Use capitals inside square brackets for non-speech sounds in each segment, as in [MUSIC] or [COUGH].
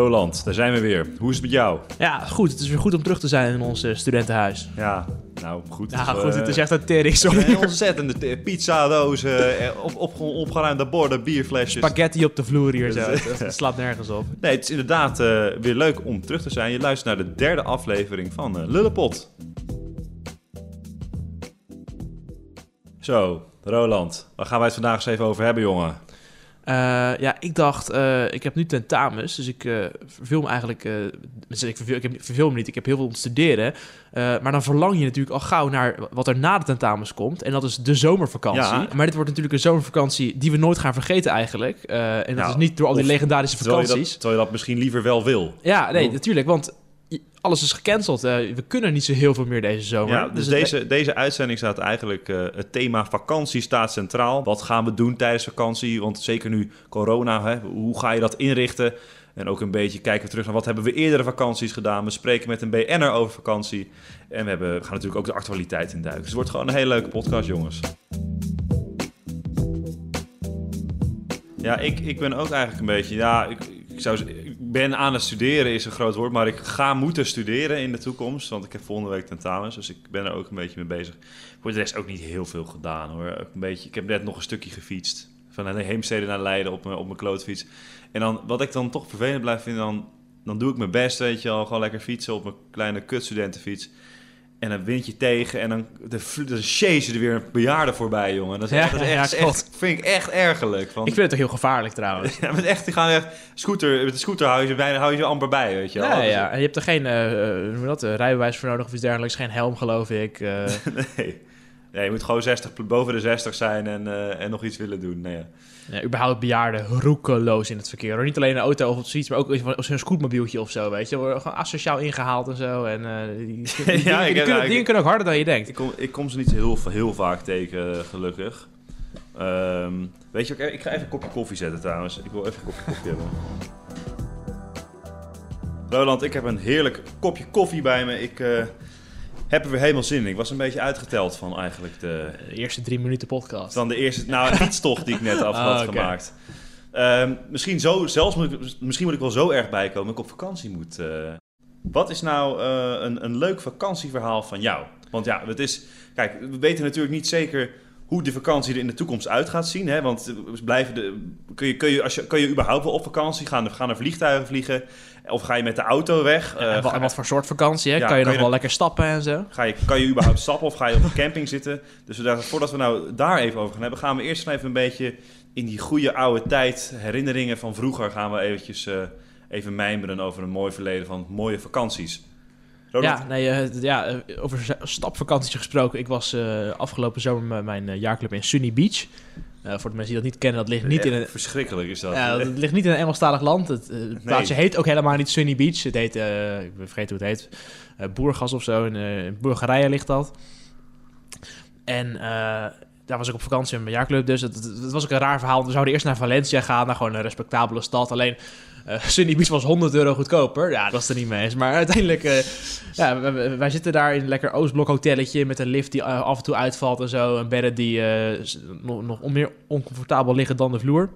Roland, daar zijn we weer. Hoe is het met jou? Ja, goed. Het is weer goed om terug te zijn in ons eh, studentenhuis. Ja, nou goed. Ja, dus, goed. eh, Het is echt een tering. Sorry. Ontzettende pizzadozen, eh, op, op, opgeruimde borden, bierflesjes. Spaghetti op de vloer hier zo. [LAUGHS] Het, slaat nergens op. Nee, het is inderdaad eh, weer leuk om terug te zijn. Je luistert naar de derde aflevering van eh Lullepot. Zo, Roland, waar gaan wij het vandaag eens even over hebben, jongen? Eh, ja, ik dacht, eh, ik heb nu tentamens, dus ik eh, verveel me eigenlijk... dus ik, verveel, ik heb, verveel me niet, ik heb heel veel om te studeren. Maar dan verlang je natuurlijk al gauw naar wat er na de tentamens komt. En dat is de zomervakantie. Ja. Maar dit wordt natuurlijk een zomervakantie die we nooit gaan vergeten eigenlijk. En dat Nou, is niet door al die legendarische Terwijl je, vakanties. dat, terwijl je dat misschien liever wel wil. Ja, nee, natuurlijk, want alles is gecanceld. Eh, we kunnen niet zo heel veel meer deze zomer. Ja, dus het- deze, deze uitzending staat eigenlijk... eh, het thema vakantie staat centraal. Wat gaan we doen tijdens vakantie? Want zeker nu corona, hè, hoe ga je dat inrichten? En ook een beetje kijken we terug naar wat hebben we eerdere vakanties gedaan. We spreken met een BN'er over vakantie. En we, hebben, we gaan natuurlijk ook de actualiteit induiken. Dus het wordt gewoon een hele leuke podcast, jongens. Ja, ik, ik ben ook eigenlijk een beetje... Ja, ik, ik, zou, ben aan het studeren is een groot woord, maar ik ga moeten studeren in de toekomst. Want ik heb volgende week tentamens, dus ik ben er ook een beetje mee bezig. Voor de rest ook niet heel veel gedaan hoor. Een beetje, ik heb net nog een stukje gefietst. Van Heemstede naar Leiden op mijn, op mijn klootfiets. En dan, wat ik dan toch vervelend blijf vinden, dan, dan doe ik mijn best, weet je wel. Gewoon lekker fietsen op mijn kleine kutstudentenfiets. En dan wind je tegen en dan, de, de chase er weer een bejaarde voorbij, jongen. Dat is, Ja, echt, dat is echt, vind ik echt ergerlijk. Van, Ik vind het toch heel gevaarlijk trouwens. [LAUGHS] ja, met echt, die gaan echt scooter, met de scooter hou je, bijna, hou je ze amper bij, weet je wel. Ja, ja. En je hebt er geen je dat, eh, rijbewijs voor nodig of iets dergelijks. Geen helm, geloof ik. [LAUGHS] Nee. Nee, je moet gewoon 60, pl- boven de 60 zijn en, eh, en nog iets willen doen. Nee, ja. ja, überhaupt bejaarden roekeloos in het verkeer. Hoor. Niet alleen een auto of zoiets, maar ook zo'n scootmobieltje of zo, weet je. Worden gewoon asociaal ingehaald en zo. En eh, die, die, [LAUGHS] die kunnen, kunnen ook harder dan je denkt. Ik, kom, ik kom ze niet heel, heel vaak tegen, gelukkig. Ehm, weet je, ik, ik ga even een kopje koffie zetten trouwens. Ik wil even een kopje koffie hebben. Roland, ik heb een heerlijk kopje koffie bij me. Ik eh, heb er weer helemaal zin in. Ik was een beetje uitgeteld van eigenlijk de, De eerste drie minuten podcast. van de eerste, nou, een fietstocht die ik net af [LAUGHS] had Ah, oké. gemaakt. Ehm, misschien, zo, zelfs moet ik, misschien moet ik wel zo erg bijkomen dat ik op vakantie moet. eh. Wat is nou eh, een, een leuk vakantieverhaal van jou? Want ja, het is, kijk, we weten natuurlijk niet zeker hoe de vakantie er in de toekomst uit gaat zien. Hè? Want we blijven de, kun, je, kun, je, als je, kun je überhaupt wel op vakantie gaan? Gaan er vliegtuigen vliegen? Of ga je met de auto weg? Ja, en Eh, wat, voor soort vakantie, hè? Ja, kan je nog wel er- lekker stappen en zo? Ga je, kan je überhaupt stappen of ga je op een camping zitten? Dus voordat we nou daar even over gaan hebben, gaan we eerst even een beetje in die goede oude tijd, herinneringen van vroeger, gaan we eventjes eh, even mijmeren over een mooi verleden van mooie vakanties. Ja, nee, eh, ja, eh, over stapvakanties gesproken. Ik was eh, afgelopen zomer met mijn jaarclub in Sunny Beach. Eh, voor de mensen die dat niet kennen, dat ligt niet in een... Verschrikkelijk is dat. Ja, het ligt niet in een Engelstalig land. Het, het plaatsje heet ook helemaal niet Sunny Beach. Het heet, eh, ik ben vergeten hoe het heet, eh, Boergas of zo. In, eh, in Bulgarije ligt dat. En eh, daar was ik op vakantie met mijn jaarclub. Dus het, was ook een raar verhaal. We zouden eerst naar Valencia gaan, naar gewoon een respectabele stad. Alleen [LAUGHS] Sunny Beach was 100 euro goedkoper. Ja, dat was er niet mee eens. Maar uiteindelijk, eh, ja, wij- zitten daar in een lekker Oostblok hotelletje met een lift die eh, af en toe uitvalt en zo. En bedden die nog, nog meer oncomfortabel liggen dan de vloer.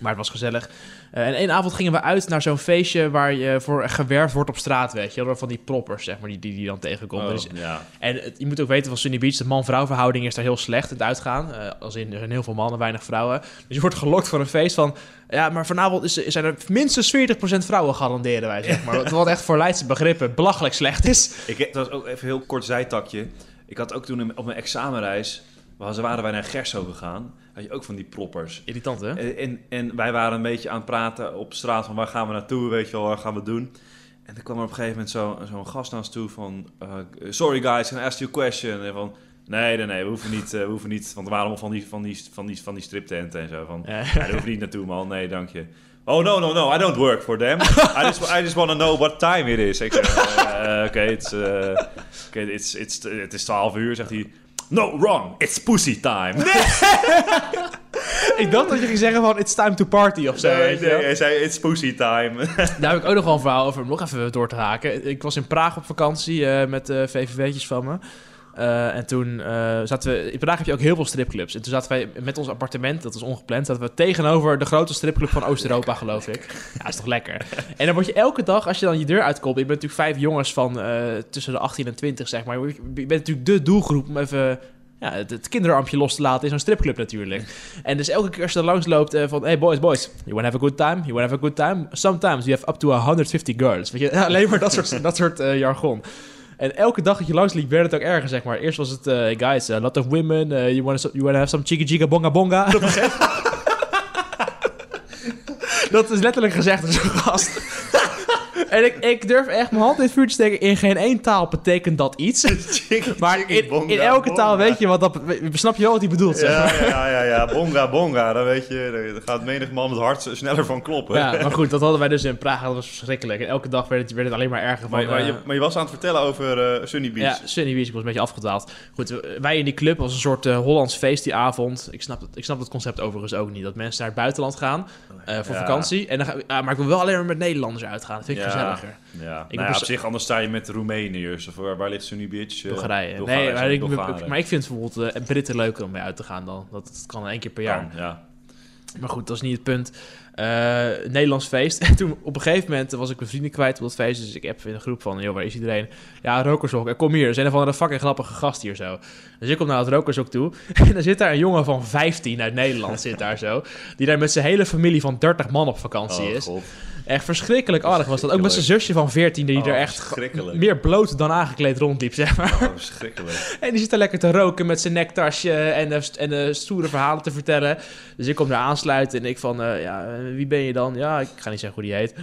Maar het was gezellig. Eh, en één avond gingen we uit naar zo'n feestje waar je voor gewerfd wordt op straat, weet je. Door van die proppers, zeg maar, die, die, die dan tegenkomt. Oh, Dus- ja. en het- je moet ook weten van Sunny Beach, de man-vrouw verhouding is daar heel slecht in het uitgaan. Eh, als in, er zijn heel veel mannen, weinig vrouwen. Dus je wordt gelokt voor een feest van... Ja, maar vanavond is, zijn er minstens 40% vrouwen garanderen wij, zeg [LAUGHS] maar. Wat echt voor Leidse begrippen belachelijk slecht is. Ik, dat was ook even een heel kort zijtakje. Ik had ook toen op mijn examenreis, waren waren wij naar Gerso gegaan, had je ook van die proppers. Irritant, hè? En, en, en wij waren een beetje aan het praten op straat van waar gaan we naartoe, weet je wel, waar gaan we doen. En dan kwam er op een gegeven moment zo- zo'n gast naar ons toe van, eh, sorry guys, can I ask you a question? En van, nee, nee, nee, we hoeven niet, eh, we hoeven niet, want er waren allemaal van die, van die, van die, van die striptenten en zo. Van, Ja. ja, daar je niet naartoe man, nee, dank je. Oh, no, no, no, I don't work for them. I just, I just want to know what time it is. Ik zeg, eh, oké, it's, eh, oké, it's, it's, het is 12 uur, zegt hij. No, wrong, it's pussy time. [LAUGHS] Ik dacht dat je ging zeggen van, it's time to party of zo, Nee, weet nee, hij zei, it's pussy time. Daar heb ik ook nog wel een verhaal over, om nog even door te haken. Ik was in Praag op vakantie eh, met eh VVV'tjes van me. Eh, en toen eh, zaten we... In Praag heb je ook heel veel stripclubs. En toen zaten wij met ons appartement, dat was ongepland... zaten we tegenover de grote stripclub van Oost-Europa, [LAUGHS] geloof ik. Ja, is toch lekker. En dan word je elke dag, als je dan je deur uitkomt... Je bent natuurlijk vijf jongens van eh, tussen de 18 en 20, zeg maar. Je bent natuurlijk de doelgroep om even ja, het, het kinderarmpje los te laten in zo'n stripclub natuurlijk. En dus elke keer als je er langs loopt uh, van... Hey boys, boys, you wanna have a good time? You wanna have a good time? Sometimes you have up to 150 girls. Weet je, [LAUGHS] alleen maar dat soort, dat soort uh, jargon. En elke dag dat je langs liep, werd het ook erger, zeg maar. Eerst was het, uh, guys, a lot of women, you, wanna, you wanna have some chicka chicka bonga bonga. [LAUGHS] dat is letterlijk gezegd door zo'n gast. [LAUGHS] En ik, ik durf echt mijn hand in het vuur te steken. In geen één taal betekent dat iets. [LAUGHS] [LAUGHS] maar in, in elke taal weet je wat dat... Snap je wel wat hij bedoelt, zeg ja, ja, ja, ja. Bonga, bonga. Dan weet je, daar gaat menig man het hart sneller van kloppen. Ja, maar goed, dat hadden wij dus in Praag. Dat was verschrikkelijk. En elke dag werd het, werd het alleen maar erger van... Maar, maar, je, maar je, was aan het vertellen over uh, Sunny Beach. Ja, Sunny Beach. Ik was een beetje afgedwaald. Goed, wij in die club was een soort uh, Hollands feest die avond. Ik snap, het, ik snap het concept overigens ook niet. Dat mensen naar het buitenland gaan uh, voor ja. vakantie. En dan, uh, maar ik wil wel alleen maar met Nederlanders uitgaan. Dat vind ik ja. Gezelliger. Ja, ik nou ja, op zich anders sta je met Roemeniërs. Of waar, waar ligt Sunny Beach? Uh, Bulgarije. Nee, maar ik, maar ik vind bijvoorbeeld uh, Britten leuker om mee uit te gaan dan. Dat, dat kan één keer per jaar. Kan, ja. Maar goed, dat is niet het punt. Uh, Nederlands feest. En [LAUGHS] toen op een gegeven moment was ik mijn vrienden kwijt op dat feest. Dus ik heb in een groep van, joh, waar is iedereen? Ja, Rokershok. Kom hier. Er zijn een van de fucking grappige gast hier zo. Dus ik kom naar het Rokershok toe. [LAUGHS] En dan zit daar een jongen van 15 uit Nederland zit daar zo. Die daar met zijn hele familie van 30 man op vakantie oh, is. God. Echt verschrikkelijk aardig was dat. Ook met zijn zusje van 14, die oh, er echt meer bloot dan aangekleed rondliep, zeg maar. Oh, verschrikkelijk. [LAUGHS] en die zit er lekker te roken met zijn nektasje en de, en de stoere verhalen te vertellen. Dus ik kom daar aansluiten en ik van, uh, ja, wie ben je dan? Ja, ik ga niet zeggen hoe die heet.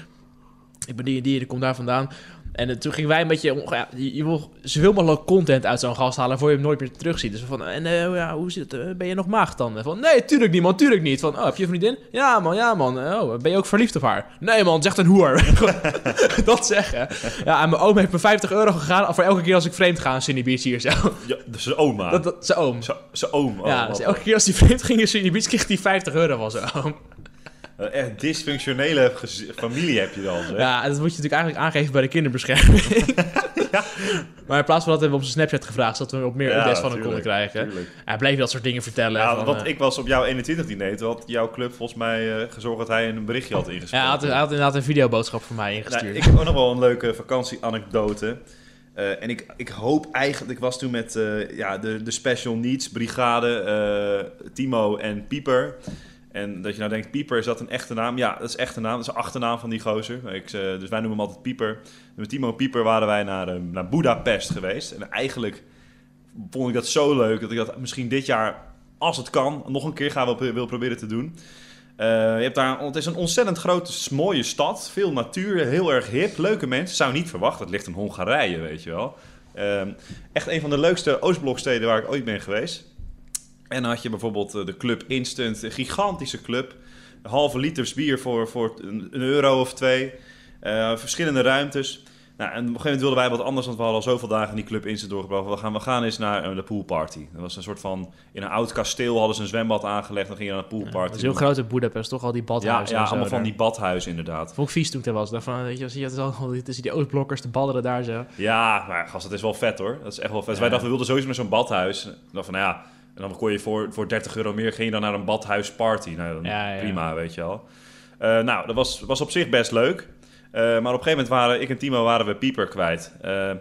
Ik ben die en die, ik kom daar vandaan. En uh, toen gingen wij een beetje... Ja, je, je wil zoveel mogelijk content uit zo'n gast halen... voor je hem nooit meer terugziet. Dus van... En uh, ja, hoe zit het? ben je nog maagd dan? Van... Nee, tuurlijk niet, man. Tuurlijk niet. Van... Oh, heb je een vriendin? Ja, man. Ja, man. Oh, ben je ook verliefd op haar? Nee, man. Zegt een hoer. [LAUGHS] dat zeggen. Ja, en mijn oom heeft me 50 euro gegaan... voor elke keer als ik vreemd ga in Cindy Beach hier zo. Ja, dus zijn oma. Dat, dat, zijn oom. Zijn oom. Oh, ja, dus elke keer als hij vreemd ging in Cindy Beach... kreeg hij 50 euro van zijn oom. Een echt dysfunctionele familie heb je dan. Zeg. Ja, dat moet je natuurlijk eigenlijk aangeven bij de kinderbescherming. ja. [LAUGHS] [LAUGHS] Maar in plaats van dat hebben we op zijn Snapchat gevraagd, zodat we op meer updates ja, van hem konden krijgen. Tuurlijk. Hij bleef dat soort dingen vertellen. Ja, van, want uh, ik was op jouw 21 diner, toen had jouw club volgens mij uh, gezorgd dat hij een berichtje had ingestuurd. Ja, hij had, hij had inderdaad een videoboodschap voor mij ingestuurd. Nou, ik heb ook nog wel een leuke vakantieanekdote. Uh, en ik, ik hoop eigenlijk, ik was toen met ja, de, de Special Needs Brigade, Timo en Pieper. En dat je nou denkt, Pieper, is dat een echte naam? Ja, dat is echte naam. Dat is de achternaam van die gozer. Ik, dus wij noemen hem altijd Pieper. Met Timo Pieper waren wij naar, naar Budapest geweest. En eigenlijk vond ik dat zo leuk dat ik dat misschien dit jaar, als het kan, nog een keer gaan wil, proberen te doen. Uh, je hebt daar, het is een ontzettend grote, mooie stad. Veel natuur, heel erg hip, leuke mensen. Zou niet verwachten, het ligt in Hongarije, weet je wel. Uh, echt een van de leukste Oostbloksteden waar ik ooit ben geweest. En dan had je bijvoorbeeld de Club Instant, een gigantische club. Een halve liters bier voor, voor een euro of twee. Uh, verschillende ruimtes. Nou, en op een gegeven moment wilden wij wat anders, want we hadden al zoveel dagen in die Club Instant doorgebracht. We gaan, we gaan eens naar de poolparty. Dat was een soort van, in een oud kasteel hadden ze een zwembad aangelegd. Dan ging je naar een poolparty. Ja, dat is heel groot in Budapest, toch? Al die badhuizen. Ja, ja allemaal van die badhuizen inderdaad. Vond ik vies toen ik er was. Dacht van, weet je, zie je, het is al tussen die Oostblokkers te badderen daar zo. Ja, maar gast, dat is wel vet hoor. Dat is echt wel vet. Dus wij dachten, we wilden sowieso naar zo'n badhuis. Dacht van, nou ja... En dan kon je voor, voor 30 euro meer, ging je dan naar een badhuisparty. Nou, dan ja, ja. prima, weet je wel. Uh, nou, dat was, was op zich best leuk. Uh, maar op een gegeven moment waren ik en Timo waren we Pieper kwijt. Uh,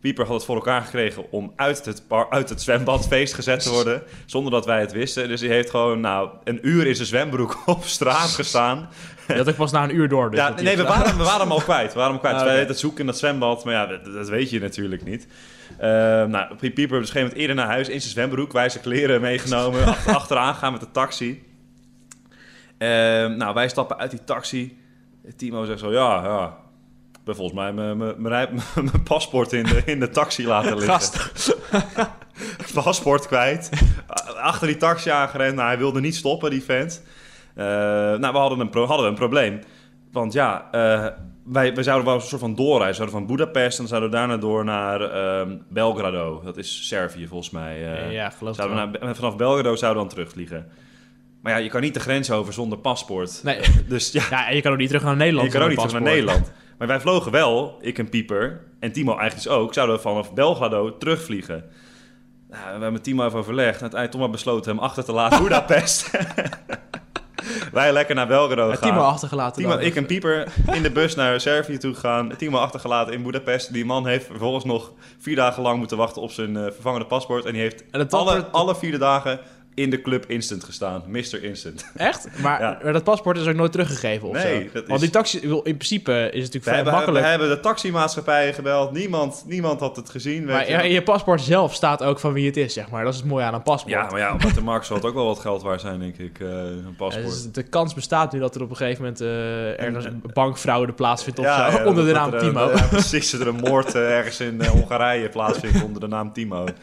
Pieper had het voor elkaar gekregen om uit het, uit het zwembad feest gezet te worden. [LAUGHS] Zonder dat wij het wisten. Dus hij heeft gewoon nou, een uur in zijn zwembroek [LAUGHS] op straat gestaan. Had ook pas na een uur door. Dus ja, nee, we waren, we waren hem al kwijt. We waren hem kwijt. Ah, okay. Wij het zoeken in dat zwembad. Maar ja, dat, dat weet je natuurlijk niet. Uh, nou, Pieper op een gegeven moment eerder naar huis in zijn zwembroek. Wij zijn kleren meegenomen. achter, [LAUGHS] achteraan gaan met de taxi. Uh, nou, wij stappen uit die taxi. Timo zegt zo, ja, ja. Ik ben volgens mij mijn [LAUGHS] paspoort in de, in de taxi laten liggen. Gast. [LAUGHS] paspoort kwijt. Achter die taxi aangerend. Nou, hij wilde niet stoppen, die vent. Uh, nou, we hadden een, pro hadden een probleem. Want ja, uh, wij, wij zouden wel een soort van doorreizen. We zouden van Budapest en dan zouden we daarna door naar uh, Belgrado. Dat is Servië volgens mij. Uh, ja, geloof ik. Naar, vanaf Belgrado zouden we dan terugvliegen. Maar ja, je kan niet de grens over zonder paspoort. Nee. Dus ja. ja en je kan ook niet terug naar Nederland. Je kan ook niet terug naar Nederland. [LAUGHS] Maar wij vlogen wel, ik en Pieper, en Timo eigenlijk dus ook, zouden we vanaf Belgrado terugvliegen. Nou, we hebben met Timo even overlegd. En uiteindelijk toch maar besloten hem achter te laten. [LAUGHS] Budapest. [LAUGHS] Wij lekker naar Belgrado gaan. Timo achtergelaten. Timo, dan. ik en Pieper in de bus naar Servië toe gegaan. Timo achtergelaten in Budapest. Die man heeft vervolgens nog vier dagen lang moeten wachten op zijn eh, vervangende paspoort. En die heeft En alle, alle vier dagen in de club Instant gestaan. Mr. Instant. [LAUGHS] Echt? Maar, Ja. maar dat paspoort is ook nooit teruggegeven of Nee, zo? dat Want die taxi, in principe is het natuurlijk We vrij hebben, we makkelijk. hebben de taximaatschappijen gebeld. Niemand, niemand had het gezien. Weet maar je. ja, je paspoort zelf staat ook van wie het is, zeg maar. Dat is het mooie aan een paspoort. Ja, maar ja, op de markt zal het ook wel wat geld waard zijn, denk ik. eh, een Ja, paspoort. dus de kans bestaat nu dat er op een gegeven moment eh, ergens een bankfraude plaatsvindt of zo, [LAUGHS] onder de naam er, Timo. Ja, precies, dat er een moord eh, ergens in Hongarije plaatsvindt onder de naam Timo. [LAUGHS]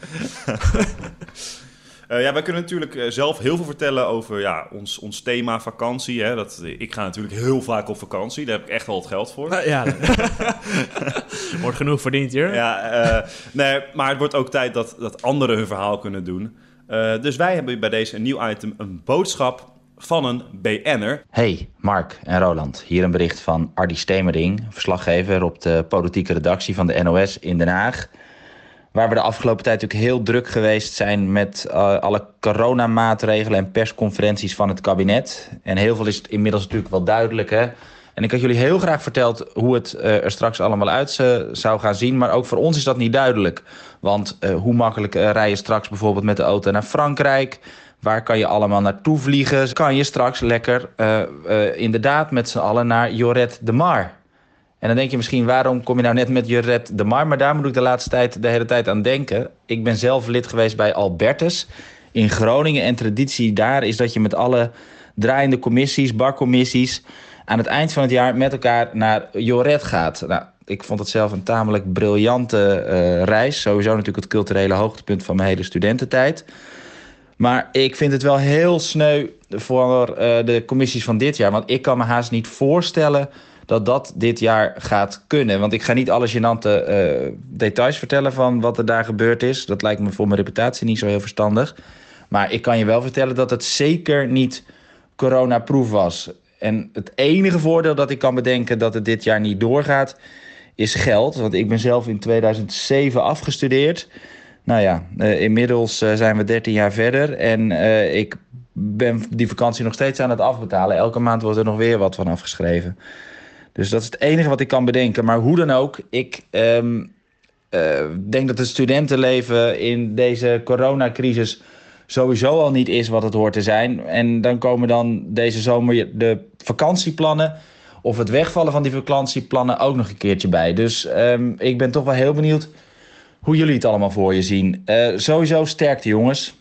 Eh, ja, wij kunnen natuurlijk eh, zelf heel veel vertellen over ja, ons, ons thema vakantie. Hè. Dat, ik ga natuurlijk heel vaak op vakantie, daar heb ik echt wel het geld voor. Nou, ja, [LAUGHS] wordt genoeg verdiend hier. Ja, eh, nee, maar het wordt ook tijd dat, dat anderen hun verhaal kunnen doen. Eh, dus wij hebben bij deze een nieuw item, een boodschap van een BN'er. Hey, Mark en Roland. Hier een bericht van Ardy Stemering, verslaggever op de politieke redactie van de NOS in Den Haag. Waar we de afgelopen tijd natuurlijk heel druk geweest zijn met eh, alle coronamaatregelen en persconferenties van het kabinet. En heel veel is het inmiddels natuurlijk wel duidelijk. Hè? En ik had jullie heel graag verteld hoe het eh, er straks allemaal uit eh, zou gaan zien. Maar ook voor ons is dat niet duidelijk. Want hoe makkelijk rij je straks bijvoorbeeld met de auto naar Frankrijk? Waar kan je allemaal naartoe vliegen? Kan je straks lekker inderdaad met z'n allen naar Joret de Mar? En dan denk je misschien, waarom kom je nou net met Joret de Mar? Maar daar moet ik de laatste tijd de hele tijd aan denken. Ik ben zelf lid geweest bij Albertus in Groningen. En traditie daar is dat je met alle draaiende commissies, barcommissies... aan het eind van het jaar met elkaar naar Joret gaat. Nou, ik vond het zelf een tamelijk briljante eh, reis. Sowieso natuurlijk het culturele hoogtepunt van mijn hele studententijd. Maar ik vind het wel heel sneu voor eh, de commissies van dit jaar. Want ik kan me haast niet voorstellen dat dat dit jaar gaat kunnen. Want ik ga niet alle gênante eh, details vertellen van wat er daar gebeurd is. Dat lijkt me voor mijn reputatie niet zo heel verstandig. Maar ik kan je wel vertellen dat het zeker niet coronaproof was. En het enige voordeel dat ik kan bedenken dat het dit jaar niet doorgaat, is geld. Want ik ben zelf in 2007 afgestudeerd. Nou ja, eh, inmiddels eh, zijn we 13 jaar verder. En ik ben die vakantie nog steeds aan het afbetalen. Elke maand wordt er nog weer wat van afgeschreven. Dus dat is het enige wat ik kan bedenken. Maar hoe dan ook, ik ehm, eh, denk dat het studentenleven in deze coronacrisis sowieso al niet is wat het hoort te zijn. En dan komen dan deze zomer de vakantieplannen of het wegvallen van die vakantieplannen ook nog een keertje bij. Dus ehm, ik ben toch wel heel benieuwd hoe jullie het allemaal voor je zien. Eh, sowieso sterkte jongens.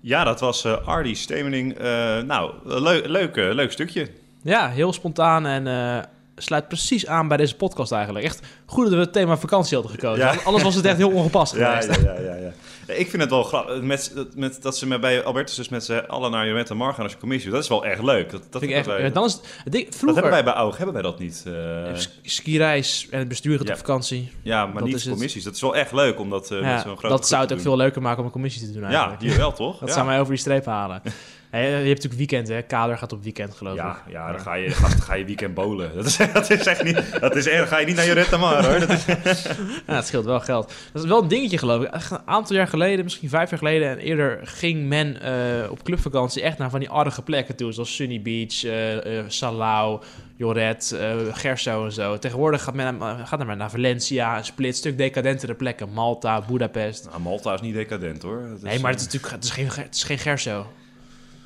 Ja, dat was eh Ardy Stemening. Eh, nou, leuk, leuk, leuk stukje. Ja, heel spontaan en eh, sluit precies aan bij deze podcast eigenlijk. Echt goed dat we het thema vakantie hadden gekozen. Ja. Anders was het echt heel ongepast Ja, geweest. ja, ja, ja, ja. Ik vind het wel grappig met, met, dat ze met, bij Albertus dus met z'n allen naar Joret en Mar gaan als je commissie. Dat is wel echt leuk. Dat, dat, Vind ik echt, wij- dan is het, ding- dat vroeger, hebben wij bij AUG, hebben wij dat niet. eh, sk- skireis en het bestuur gaat Ja. op vakantie. ja, maar dat niet is het. commissies. Dat is wel echt leuk om dat eh, met zo'n grote dat zou het ook veel leuker maken om een commissie te doen eigenlijk. Ja, hier wel, toch? Dat zou mij over die streep halen. [LAUGHS] Je hebt natuurlijk weekend, hè? Kader gaat op weekend, geloof ik. Ja, ja, dan ga je, ga, ga je weekend bowlen. Dat is, [LAUGHS] dat is echt niet... Dat is echt, dan ga je niet naar Joret en Mar, hoor. Dat is, [LAUGHS] Ja, het scheelt wel geld. Dat is wel een dingetje, geloof ik. Een aantal jaar geleden, misschien vijf jaar geleden en eerder, ging men eh, op clubvakantie echt naar van die aardige plekken toe. Zoals Sunny Beach, eh, Salau, Joret, eh Gerso en zo. Tegenwoordig gaat men, gaat men naar Valencia, een split, stuk decadentere plekken. Malta, Budapest. nou, Malta is niet decadent, hoor. Is, Nee, maar het is natuurlijk het is geen, het is geen Gerso.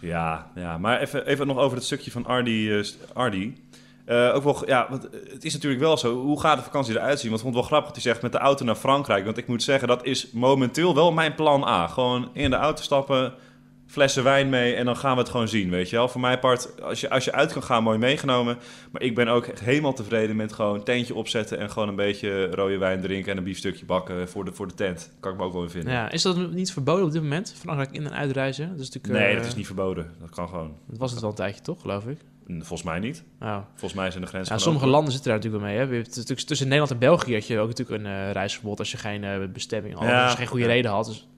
Ja, ja, maar even, even nog over het stukje van Ardy. eh, Ardy. Eh, ook wel, ja, want het is natuurlijk wel zo. Hoe gaat de vakantie eruit zien? Want ik vond het wel grappig dat hij zegt met de auto naar Frankrijk. Want ik moet zeggen, dat is momenteel wel mijn plan A. Gewoon in de auto stappen, flessen wijn mee en dan gaan we het gewoon zien, weet je wel. Voor mijn part, als je, als je uit kan gaan, mooi meegenomen. Maar ik ben ook echt helemaal tevreden met gewoon een tentje opzetten... en gewoon een beetje rode wijn drinken en een biefstukje bakken voor de, voor de tent. Kan ik me ook wel in vinden. Ja, is dat niet verboden op dit moment? Frankrijk in- en uitreizen? Dat is natuurlijk, Nee, eh, dat is niet verboden. Dat kan gewoon. Dat was het wel een tijdje, toch, geloof ik? Volgens mij niet. Oh. Volgens mij zijn de grenzen Ja, sommige open. landen zitten daar natuurlijk wel mee. Hè. Hebt tussen Nederland en België had je ook natuurlijk een eh, reisverbod als je geen eh, bestemming had, Ja. als je geen goede Ja. reden had. Dus,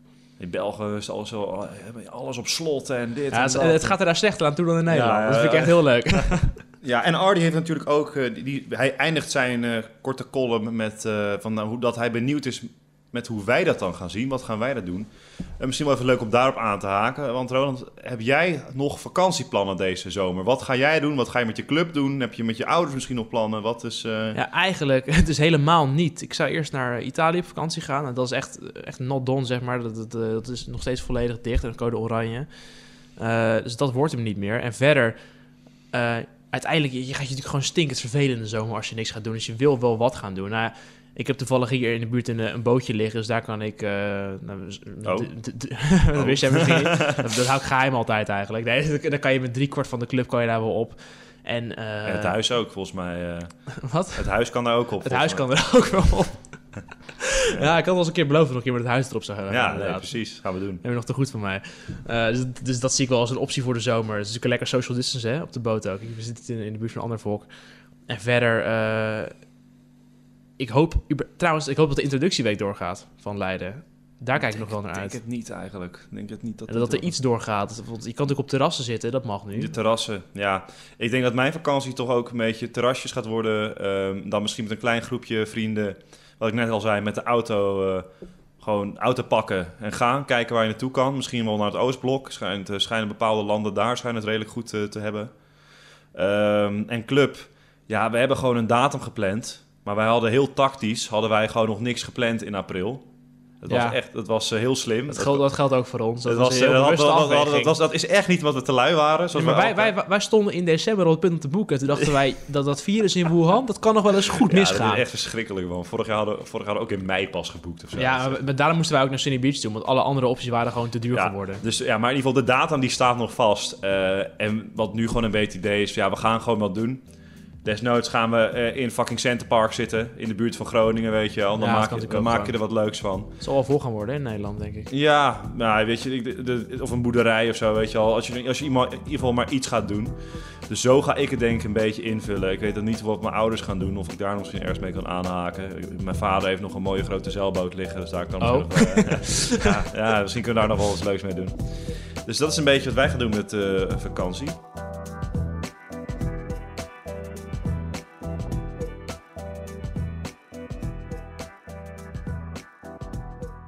In België is alles, zo, hebben alles op slot en dit ja, en het, dat. het gaat er daar slechter aan toe dan in Nederland. Ja, dat vind ik ja, echt heel leuk. [LAUGHS] Ja, en Ardy heeft natuurlijk ook... eh, die, die- hij eindigt zijn eh, korte column met... eh, van, hoe dat hij benieuwd is met hoe wij dat dan gaan zien. Wat gaan wij dat doen? En misschien wel even leuk om daarop aan te haken. Want Roland, heb jij nog vakantieplannen deze zomer? Wat ga jij doen? Wat ga je met je club doen? Heb je met je ouders misschien nog plannen? Wat is... Uh... Ja, eigenlijk, [LAUGHS] het is helemaal niet. Ik zou eerst naar Italië op vakantie gaan. En dat is echt, echt not done, zeg maar. Dat, dat, dat is nog steeds volledig dicht en code oranje. Dus dat wordt hem niet meer. En verder... Uiteindelijk, je gaat je natuurlijk gewoon stinkend vervelen in de zomer als je niks gaat doen. Dus je wil wel wat gaan doen. Nou, ik heb toevallig hier in de buurt een, een bootje liggen, dus daar kan ik... Uh, nou, oh. [LAUGHS] dat wist jij misschien [LAUGHS] dat, dat hou ik geheim altijd eigenlijk. Nee, [LAUGHS] dan kan je met drie kwart van de club kan je daar wel op. En, uh, het huis ook, volgens mij. Uh, Wat? Het huis kan daar ook op. Het huis kan er ook wel op. ja, ik had al eens een keer beloofd nog een keer met het huis erop zou gaan. Ja, nee, precies. Gaan we doen. Heb je nog te goed van mij. Uh, dus, dus, dat zie ik wel als een optie voor de zomer. Het is natuurlijk een lekker social distance hè, op de boot ook. We zitten in, in de buurt van een ander volk. En verder, ik hoop, trouwens, ik hoop dat de introductieweek doorgaat van Leiden. Daar kijk ik nog wel naar uit. Ik denk het niet eigenlijk. denk het niet dat, dat er iets doorgaat. Want je kan natuurlijk op terrassen zitten, dat mag nu. De terrassen, ja. Ik denk dat mijn vakantie toch ook een beetje terrasjes gaat worden. Um, dan misschien met een klein groepje vrienden. Wat ik net al zei, met de auto. Uh, gewoon auto pakken en gaan. Kijken waar je naartoe kan. Misschien wel naar het Oostblok. Schijnt, uh, schijnen bepaalde landen daar schijnen het redelijk goed uh, te hebben. Um, en club. Ja, we hebben gewoon een datum gepland. Maar wij hadden heel tactisch, hadden wij gewoon nog niks gepland in april. Het was echt, het was uh, heel slim. Dat, geldt, dat geldt ook voor ons. Dat, was, uh, dat, dat, was, dat is echt niet wat we te lui waren. Ja, maar wij, wij, wij, wij, stonden in december op het punt om te boeken. Toen dachten wij [LAUGHS] dat dat virus in Wuhan, dat kan nog wel eens goed ja, misgaan. Dat is echt verschrikkelijk. Man. Vorig jaar hadden, vorig jaar hadden we ook in mei pas geboekt. Of zo. Ja, maar, daarom moesten wij ook naar Sunny Beach doen. Want alle andere opties waren gewoon te duur geworden. Dus ja, maar in ieder geval de datum die staat nog vast. Uh, en wat nu gewoon een beetje idee is, ja, we gaan gewoon wat doen. Desnoods gaan we uh, in fucking Center Park zitten, in de buurt van Groningen, weet je wel. Dan ja, maak, je, dan maak je er wat leuks van. Het zal wel vol gaan worden in Nederland, denk ik. Ja, nou, weet je, de, de, of een boerderij of zo, weet je wel. Als je, als je iemand, in ieder geval maar iets gaat doen. Dus zo ga ik het denk ik een beetje invullen. Ik weet dan niet wat mijn ouders gaan doen, of ik daar misschien ergens mee kan aanhaken. Mijn vader heeft nog een mooie grote zeilboot liggen, dus daar kan oh. nog wel, [LAUGHS] ja, ja, misschien kunnen we daar nog wel eens leuks mee doen. Dus dat is een beetje wat wij gaan doen met uh, vakantie.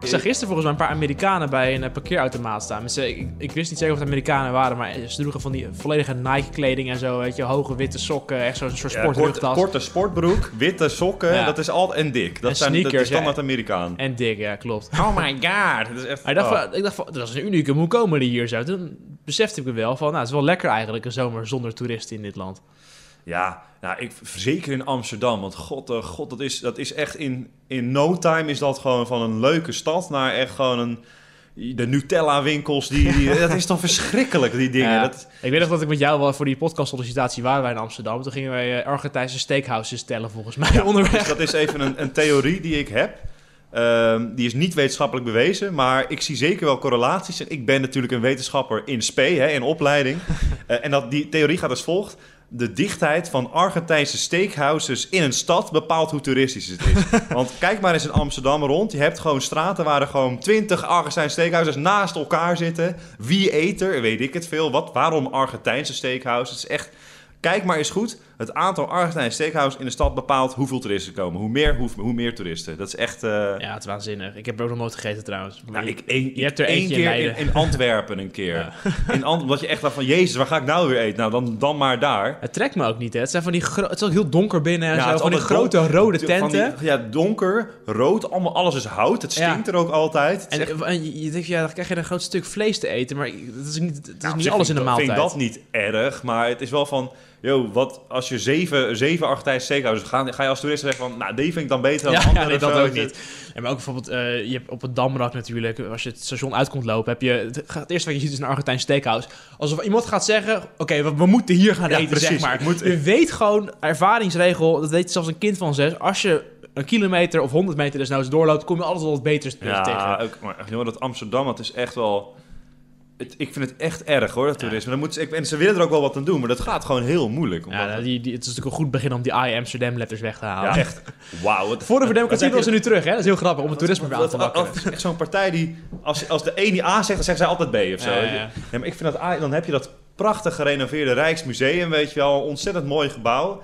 Ik zag gisteren volgens mij een paar Amerikanen bij een parkeerautomaat staan. ik, ik, wist niet zeker of het Amerikanen waren, maar ze droegen van die volledige Nike-kleding en zo. Weet je, hoge witte sokken, echt zo'n soort ja, korte, korte sportbroek, witte sokken, dat is al en dik. Dat en zijn sneakers, de standaard Amerikaan. En dik, ja, klopt. Oh my god, dat is echt... ik dacht, oh. van, ik dacht van, dat is een unieke, hoe komen die hier zo? Toen besefte ik me wel van, nou, het is wel lekker eigenlijk een zomer zonder toeristen in dit land. Ja, nou, ik, zeker in Amsterdam. Want god, uh, god dat, is, dat is echt in, in no time is dat gewoon van een leuke stad naar echt gewoon een... De Nutella-winkels, die, die, [LAUGHS] dat is toch verschrikkelijk, die dingen. Ja, dat... Ik weet nog dat ik met jou wel voor die podcast-sollicitatie waren wij in Amsterdam. Toen gingen wij uh, Argentijnse steakhouses tellen, volgens mij, ja, [LAUGHS] onderweg. Dus dat is even een, een theorie die ik heb. Um, die is niet wetenschappelijk bewezen, maar ik zie zeker wel correlaties. En ik ben natuurlijk een wetenschapper in spe, hè, in opleiding. uh, [LAUGHS] en dat, die theorie gaat als volgt de dichtheid van Argentijnse steakhouses in een stad bepaalt hoe toeristisch het is. [LAUGHS] Want kijk maar eens in Amsterdam rond. Je hebt gewoon straten waar er gewoon 20 Argentijnse steakhouses naast elkaar zitten. Wie eet er? Weet ik het veel. Wat, waarom Argentijnse steakhouses? Het is echt... Kijk maar eens goed het aantal Argentijnse steakhouse in de stad bepaalt hoeveel toeristen komen. Hoe meer, hoe, hoe meer toeristen. Dat is echt... Uh... Ja, het is waanzinnig. Ik heb er ook nog nooit gegeten trouwens. Nou, ik, een, je hebt er één keer in, in, Antwerpen een keer. [LAUGHS] Ja. In Ant omdat je echt dacht van, jezus, waar ga ik nou weer eten? Nou, dan, dan maar daar. Het trekt me ook niet, hè. Het, zijn van die het is ook heel donker binnen en ja, zo. Van die grote rode tenten. Die, ja, donker, rood, allemaal, alles is hout. Het stinkt er ook altijd. En, echt... en, je denkt, ja, dan krijg je een groot stuk vlees te eten. Maar het is niet, het is nou, niet alles in de maaltijd. Ik vind dat niet erg, maar het is wel van... Yo, wat als je zeven zeven Argentijnse steakhouses gaan, ga je als toerist zeggen van, nou, die vind ik dan beter dan ja, andere. Ja, nee, dat ook niet. En maar ook bijvoorbeeld, uh, je hebt op het Damrak natuurlijk, als je het station uit komt lopen, heb je, het, het eerste wat je ziet is een Argentijnse steakhouse. Alsof iemand gaat zeggen, oké, we, we, moeten hier gaan eten, precies, zeg maar. Moet... Je weet gewoon, ervaringsregel, dat weet zelfs een kind van zes, als je een kilometer of 100 meter desnoods doorloopt, kom je altijd wel wat beters ja, tegen. Ja, ook, maar joh, dat Amsterdam, het is echt wel het, ik vind het echt erg hoor, dat toerisme. Dan moeten ze, ik, en ze willen er ook wel wat aan doen, maar dat gaat gewoon heel moeilijk. Ja, die, die, het is natuurlijk een goed begin om die I Amsterdam letters weg te halen. Ja, echt. Wauw. Voor de verdemocratie was ze nu terug, hè? Dat is heel grappig om het toerisme weer aan te pakken. Het is echt zo'n partij die, als, als de ene A zegt, dan zeggen zij altijd B of zo. Ja, ja. maar ik vind dat A, dan heb je dat prachtig gerenoveerde Rijksmuseum, weet je wel. Een ontzettend mooi gebouw.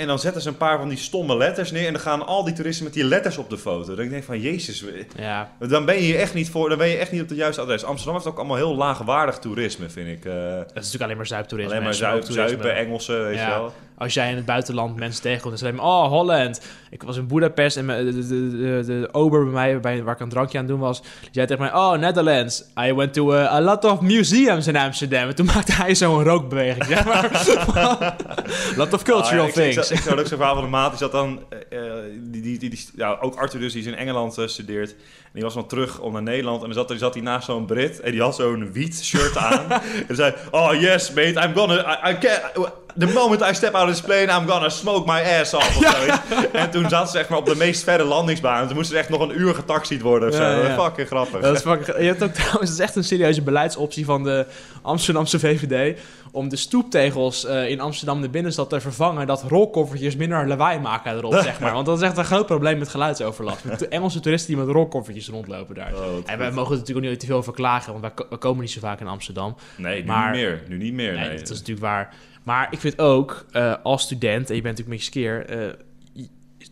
En dan zetten ze een paar van die stomme letters neer. En dan gaan al die toeristen met die letters op de foto. Dan denk ik van, jezus. Ja. Dan ben je hier echt niet voor. Dan ben je echt niet op het juiste adres. Amsterdam heeft ook allemaal heel laagwaardig toerisme, vind ik. Uh, dat is natuurlijk alleen maar zuiptoerisme. Alleen maar zuip, zuipen, Engelsen, weet je wel. Als jij in het buitenland mensen tegenkomt, dan zeg je, oh, Holland. Ik was in Budapest en de, de, de, de, ober bij mij, bij, waar ik een drankje aan doen was, die zei tegen mij, oh, Netherlands. I went to a, a lot of museums in Amsterdam. En toen maakte hij zo'n rookbeweging, zeg maar. [LAUGHS] [LAUGHS] lot of cultural ah, things. Ik, ik, ik ook zo'n verhaal van de maat, die zat dan, uh, die, die, die, ja, ook Arthur dus, die is in Engeland uh, studeert. En die was dan terug om naar Nederland. En dan zat, zat hij naast zo'n Brit. En die had zo'n wiet shirt aan. [LAUGHS] en zei: Oh yes, mate, I'm gonna. I, I can't, the moment I step out of this plane, I'm gonna smoke my ass off. Of. En toen zat ze echt maar op de meest verre landingsbaan. Toen moesten ze echt nog een uur getaxied worden of zo. Fucking grappig. Dat is fucking, je hebt ook trouwens, dat is echt een serieuze beleidsoptie van de Amsterdamse VVD om de stoeptegels uh, in Amsterdam de binnenstad te vervangen, dat rolkoffertjes minder lawaai maken erop, [LAUGHS] zeg maar. Want dat is echt een groot probleem met geluidsoverlast. Met Engelse toeristen die met rolkoffertjes rondlopen daar. Oh, en wij mogen het natuurlijk ook niet te veel verklagen, want wij, komen niet zo vaak in Amsterdam. Nee, nu maar, niet meer. Nu niet meer. Nee, dat is natuurlijk waar. Maar ik vind ook, uh, als student, en je bent natuurlijk met je keer... Uh,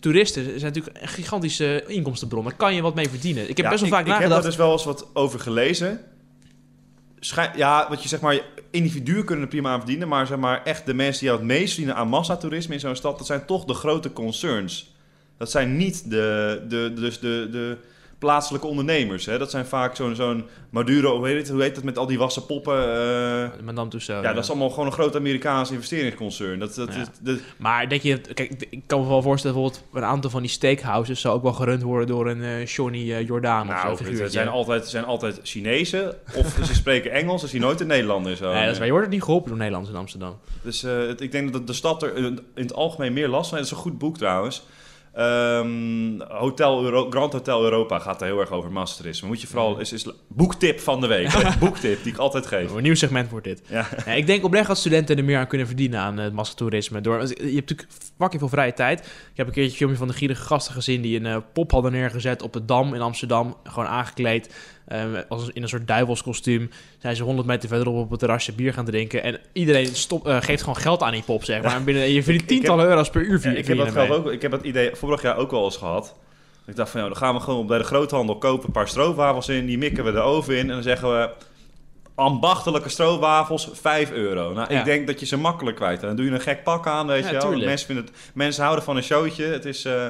toeristen zijn natuurlijk een gigantische inkomstenbron. Daar kan je wat mee verdienen. Ik heb best wel vaak ik nagedacht... Ik heb er dus wel eens wat over gelezen. Schijn, ja, wat je zeg maar, individuen kunnen er prima aan verdienen, maar zeg maar echt de mensen die het meest verdienen aan massatoerisme in zo'n stad, dat zijn toch de grote concerns. Dat zijn niet de, de, dus de, de, plaatselijke ondernemers. Hè? Dat zijn vaak zo'n zo'n Maduro, hoe heet, het, hoe heet het met al die wassen poppen? Uh, Madame Tussauds. Ja, dat is allemaal gewoon een groot Amerikaans investeringsconcern. Dat, dat, is, Maar denk je, kijk, ik kan me wel voorstellen, bijvoorbeeld een aantal van die steakhouses zou ook wel gerund worden door een uh, Johnny uh, Jordaan nou, of zo. Het zijn altijd, zijn altijd Chinezen of [LAUGHS] ze spreken Engels, ze zien nooit een Nederlander. Zo. Nee, dat is, maar je wordt het niet geholpen door Nederlanders in Amsterdam. Dus het, ik denk dat de stad er in het algemeen meer last van heeft. Dat is een goed boek trouwens. Um, Hotel Euro Grand Hotel Europa gaat er heel erg over masstoerisme. Moet je vooral... Is, is boektip van de week. [LAUGHS] boektip die ik altijd geef. Een nieuw segment wordt dit. Ja. ja. ik denk oprecht dat studenten er meer aan kunnen verdienen aan het massatoerisme. Door, je hebt natuurlijk fucking veel vrije tijd. Ik heb een keertje een filmpje van de gierige gasten gezien... die een uh, pop hadden neergezet op de Dam in Amsterdam. Gewoon aangekleed. Um, als in een soort duivelskostuum zijn ze 100 meter verderop op het terrasje bier gaan drinken. En iedereen stop, uh, geeft gewoon geld aan die pop, zeg maar. En binnen, je verdient tientallen euro's per uur. Ja, ik, heb dat geld ook, ik heb dat idee vorig jaar ook wel eens gehad. Ik dacht van, ja, dan gaan we gewoon bij de groothandel kopen een paar stroopwafels in. Die mikken we de oven in en dan zeggen we ambachtelijke stroopwafels, 5 euro. Nou, ik denk dat je ze makkelijk kwijt. Dan doe je een gek pak aan, weet je wel. Mensen, vinden het, mensen houden van een showtje. Het is... Uh,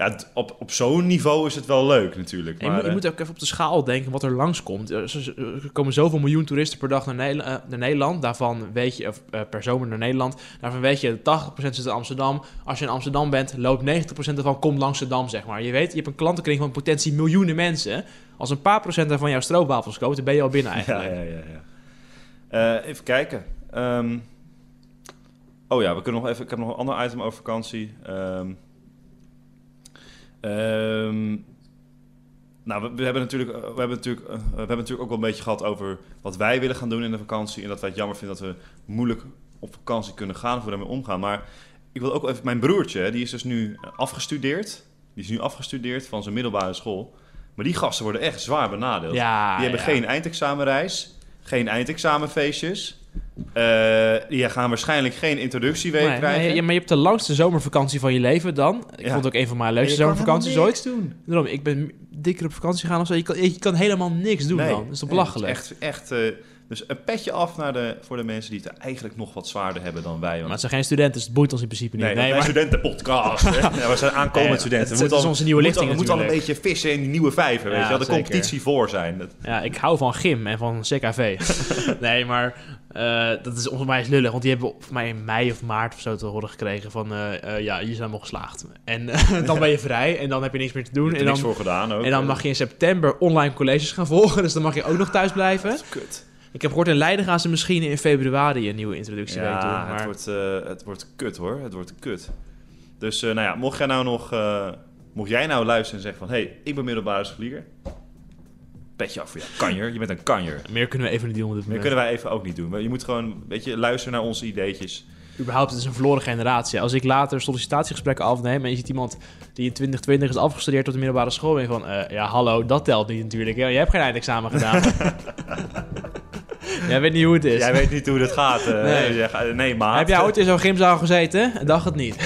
ja, op, op zo'n niveau is het wel leuk natuurlijk. Maar, je, moet, je, moet, ook even op de schaal denken wat er langskomt. Er komen zoveel miljoen toeristen per dag naar, Nederland. Naar Nederland. Daarvan weet je, of per zomer naar Nederland. Daarvan weet je, 80% zit in Amsterdam. Als je in Amsterdam bent, loopt 90% ervan komt langs de Dam, zeg maar. Je weet, je hebt een klantenkring van potentie miljoenen mensen. Als een paar procent daarvan jouw stroopwafels koopt, dan ben je al binnen eigenlijk. Ja, ja, ja. ja. Uh, even kijken. Um, oh ja, we kunnen nog even. Ik heb nog een ander item over vakantie. Um, Ehm, nou, we, hebben natuurlijk, eh, we, hebben natuurlijk, uh, we hebben natuurlijk ook wel een beetje gehad over wat wij willen gaan doen in de vakantie. En dat wij het jammer vinden dat we moeilijk op vakantie kunnen gaan of we daarmee omgaan. Maar ik wil ook even, mijn broertje, die is dus nu afgestudeerd. Die is nu afgestudeerd van zijn middelbare school. Maar die gasten worden echt zwaar benadeeld. Ja, die hebben geen eindexamenreis, geen eindexamenfeestjes. Uh, die gaan waarschijnlijk geen introductieweek nee, krijgen. Nee, maar je hebt de langste zomervakantie van je leven dan. Ik vond het ook een van mijn leukste zomervakanties ooit. doen. Daarom, ik ben dikker op vakantie gegaan of zo. Je kan, je kan helemaal niks doen dan. Dat is toch belachelijk? echt, echt uh, dus een petje af naar de, voor de mensen die het eigenlijk nog wat zwaarder hebben dan wij. Want... Maar het zijn geen studenten, dus het boeit ons in principe niet. Nee, nee maar... studentenpodcast. [LAUGHS] ja, we zijn aankomend studenten. Het, we moeten onze nieuwe lichting We moeten al een beetje vissen in die nieuwe vijver. Ja, weet je wel, de competitie voor zijn. Dat... Ja, ik hou van gym en van CKV. [LAUGHS] nee, maar uh, dat is volgens mij lullig. Want die hebben voor mij in mei of maart of zo te horen gekregen van... Uh, uh, ja, je zijn nog geslaagd. En [LAUGHS] dan ben je vrij en dan heb je niks meer te doen. en dan, voor gedaan ook. En dan mag je in september online colleges gaan volgen. Dus dan mag je ook nog thuis blijven. Dat is kut. Ik heb gehoord in Leiden gaan ze misschien in februari een nieuwe introductie ja, doen. Maar... Het, wordt, uh, het wordt kut hoor. Het wordt kut. Dus uh, nou ja, mocht jij nou nog... Uh, mocht jij nou luisteren en zeggen van... Hé, hey, ik ben middelbare vlieger. Petje af voor jou. Kanjer. Je bent een kanjer. Meer kunnen we even niet doen. Meer kunnen wij even ook niet doen. Je moet gewoon een beetje luisteren naar onze ideetjes. Überhaupt, het is een verloren generatie. Als ik later sollicitatiegesprekken afneem en je ziet iemand die in 2020 is afgestudeerd op de middelbare school, ben je van, ja hallo, dat telt niet natuurlijk. Je hebt geen eindexamen gedaan. [LAUGHS] Jij weet niet hoe het is. Jij weet niet hoe dat gaat. Uh, nee. nee, nee maat. Heb jij ooit in zo'n gymzaal gezeten en dacht het niet?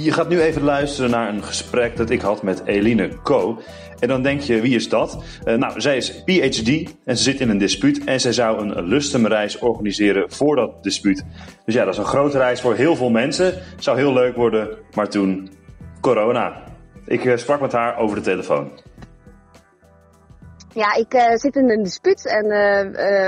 Je gaat nu even luisteren naar een gesprek dat ik had met Eline Co. En dan denk je, wie is dat? Uh, nou, zij is PhD en ze zit in een dispuut. En zij zou een lustumreis organiseren voor dat dispuut. Dus ja, dat is een grote reis voor heel veel mensen. Zou heel leuk worden, maar toen corona. Ik uh, sprak met haar over de telefoon. Ja, ik uh, zit in een dispuut en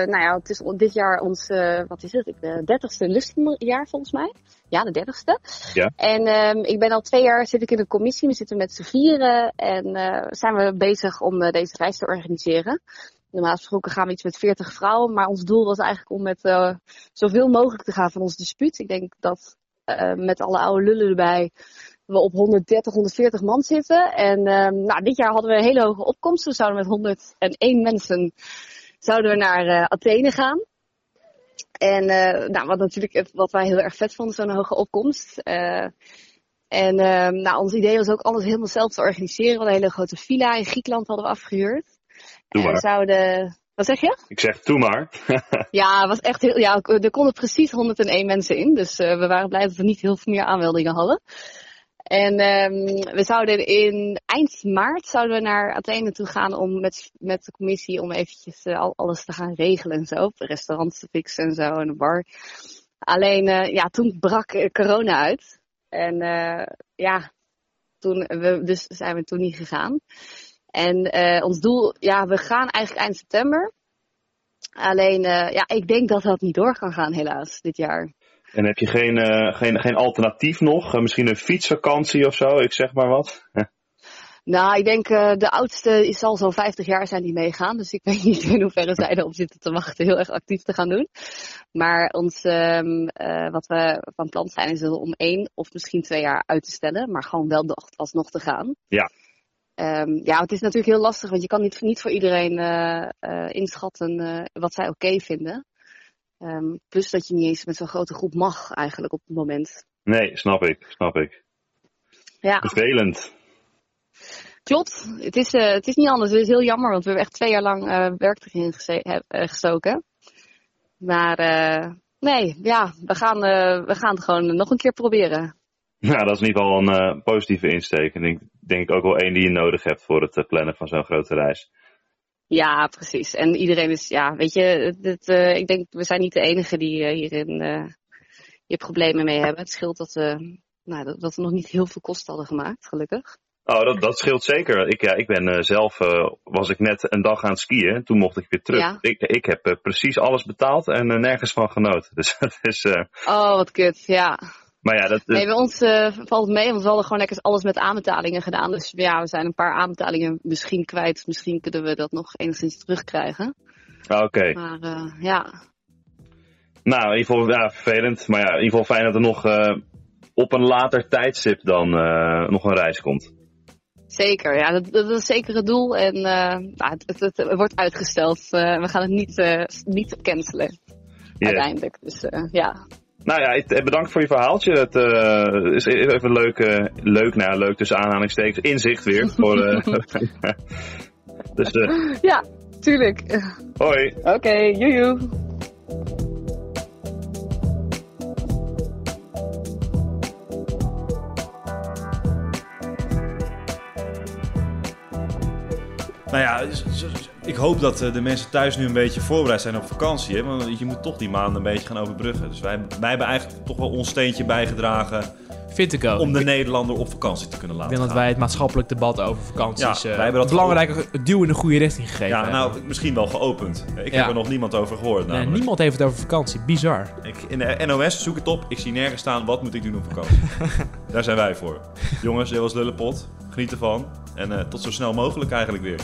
nou ja, het is dit jaar ons, wat is het, dertigste lustumjaar volgens mij ja, de dertigste. Ja. En um, ik ben al twee jaar zit ik in een commissie. We zitten met z'n vieren en uh, zijn we bezig om uh, deze reis te organiseren. Normaal gesproken gaan we iets met 40 vrouwen, maar ons doel was eigenlijk om met uh, zoveel mogelijk te gaan van ons dispuut. Ik denk dat met alle oude lullen erbij we op 130, 140 man zitten. En um, nou, dit jaar hadden we een hele hoge opkomst. We zouden met 101 mensen zouden we naar Athene gaan. En uh, nou, wat natuurlijk wat wij heel erg vet vonden, zo'n hoge opkomst. Uh, en uh, nou, ons idee was ook alles helemaal zelf te organiseren. We hadden een hele grote villa in Griekenland hadden we afgehuurd. Doe maar. En zouden... Wat zeg je? Ik zeg, doe maar. [LAUGHS] ja, was echt heel, ja, er konden precies 101 mensen in. Dus we waren blij dat we niet heel veel meer aanmeldingen hadden. En um, we zouden in eind maart zouden we naar Athene toe gaan om met, met de commissie om eventjes uh, al, alles te gaan regelen en zo. Restaurants te fixen en zo en een bar. Alleen uh, ja, toen brak uh, corona uit. En ja, toen we, dus zijn we toen niet gegaan. En ons doel, ja, we gaan eigenlijk eind september. Alleen ja, ik denk dat dat niet door kan gaan helaas dit jaar. En heb je geen, uh, geen, geen alternatief nog? Uh, misschien een fietsvakantie of zo, ik zeg maar wat. [LAUGHS] nou, ik denk uh, de oudste is al zo'n 50 jaar zijn die meegaan. Dus ik [LAUGHS] weet niet in hoeverre zij erop zitten te wachten heel erg actief te gaan doen. Maar ons, um, wat we van plan zijn is om één of misschien twee jaar uit te stellen. Maar gewoon wel alsnog te gaan. Ja. Um, ja, het is natuurlijk heel lastig, want je kan niet, niet voor iedereen inschatten wat zij oké okay vinden. Um, plus dat je niet eens met zo'n grote groep mag eigenlijk op het moment. Nee, snap ik, snap ik. Ja. Vervelend. Klopt, het is, uh, het is niet anders. Het is heel jammer, want we hebben echt twee jaar lang uh, werk erin uh, gestoken. Maar nee, ja, we gaan, we gaan het gewoon nog een keer proberen. [LAUGHS] Nou, dat is in ieder geval een positieve insteek. En ik denk ook wel één die je nodig hebt voor het plannen van zo'n grote reis. Ja, precies. En iedereen is, ja, weet je, uh, ik denk, we zijn niet de enige die uh, hierin uh, je problemen mee hebben. Het scheelt dat, nou, dat, dat, we nog niet heel veel kosten hadden gemaakt, gelukkig. Oh, dat, dat scheelt zeker. Ik, ja, ik ben zelf, was ik net een dag aan het skiën. Toen mocht ik weer terug. Ja. Ik, ik heb precies alles betaald en nergens van genoten. [LAUGHS] Dus dat is... Oh, wat kut, ja. Maar ja, dat, Nee, bij ons uh, valt het mee, want we hadden gewoon lekker alles met aanbetalingen gedaan. Dus ja, we zijn een paar aanbetalingen misschien kwijt. Misschien kunnen we dat nog enigszins terugkrijgen. Ah, oké. Okay. Maar uh, ja. Nou, in ieder geval ja, vervelend. Maar ja, in ieder geval fijn dat er nog uh, op een later tijdstip dan nog een reis komt. Zeker, ja, dat, dat is zeker het doel. En nou, het, het, het, wordt uitgesteld. we gaan het niet, niet cancelen. Uiteindelijk. Dus ja. Nou ja, bedankt voor je verhaaltje. Het uh, is even leuk, uh, leuk, nou leuk tussen aanhalingstekens, inzicht weer. voor, uh, [LAUGHS] dus, ja, tuurlijk. Hoi. Oké, okay, joejoe. Nou ja, ik hoop dat eh, de mensen thuis nu een beetje voorbereid zijn op vakantie. Hè? Want je moet toch die maanden een beetje gaan overbruggen. Dus wij, wij hebben eigenlijk toch wel ons steentje bijgedragen. Vind ik ook. Om de Nederlander op vakantie te kunnen laten Ik denk dat wij het maatschappelijk debat over vakanties... Ja, uh, wij hebben dat belangrijk duw in de goede richting gegeven Ja, nou, misschien wel geopend. Ik heb er nog niemand over gehoord nee, niemand heeft het over vakantie. Bizar. Ik, in de NOS zoek het op. Ik zie nergens staan, wat moet ik doen op vakantie? [LAUGHS] Daar zijn wij voor. Jongens, dit was Lullepot. Geniet ervan. En uh, tot zo snel mogelijk eigenlijk weer.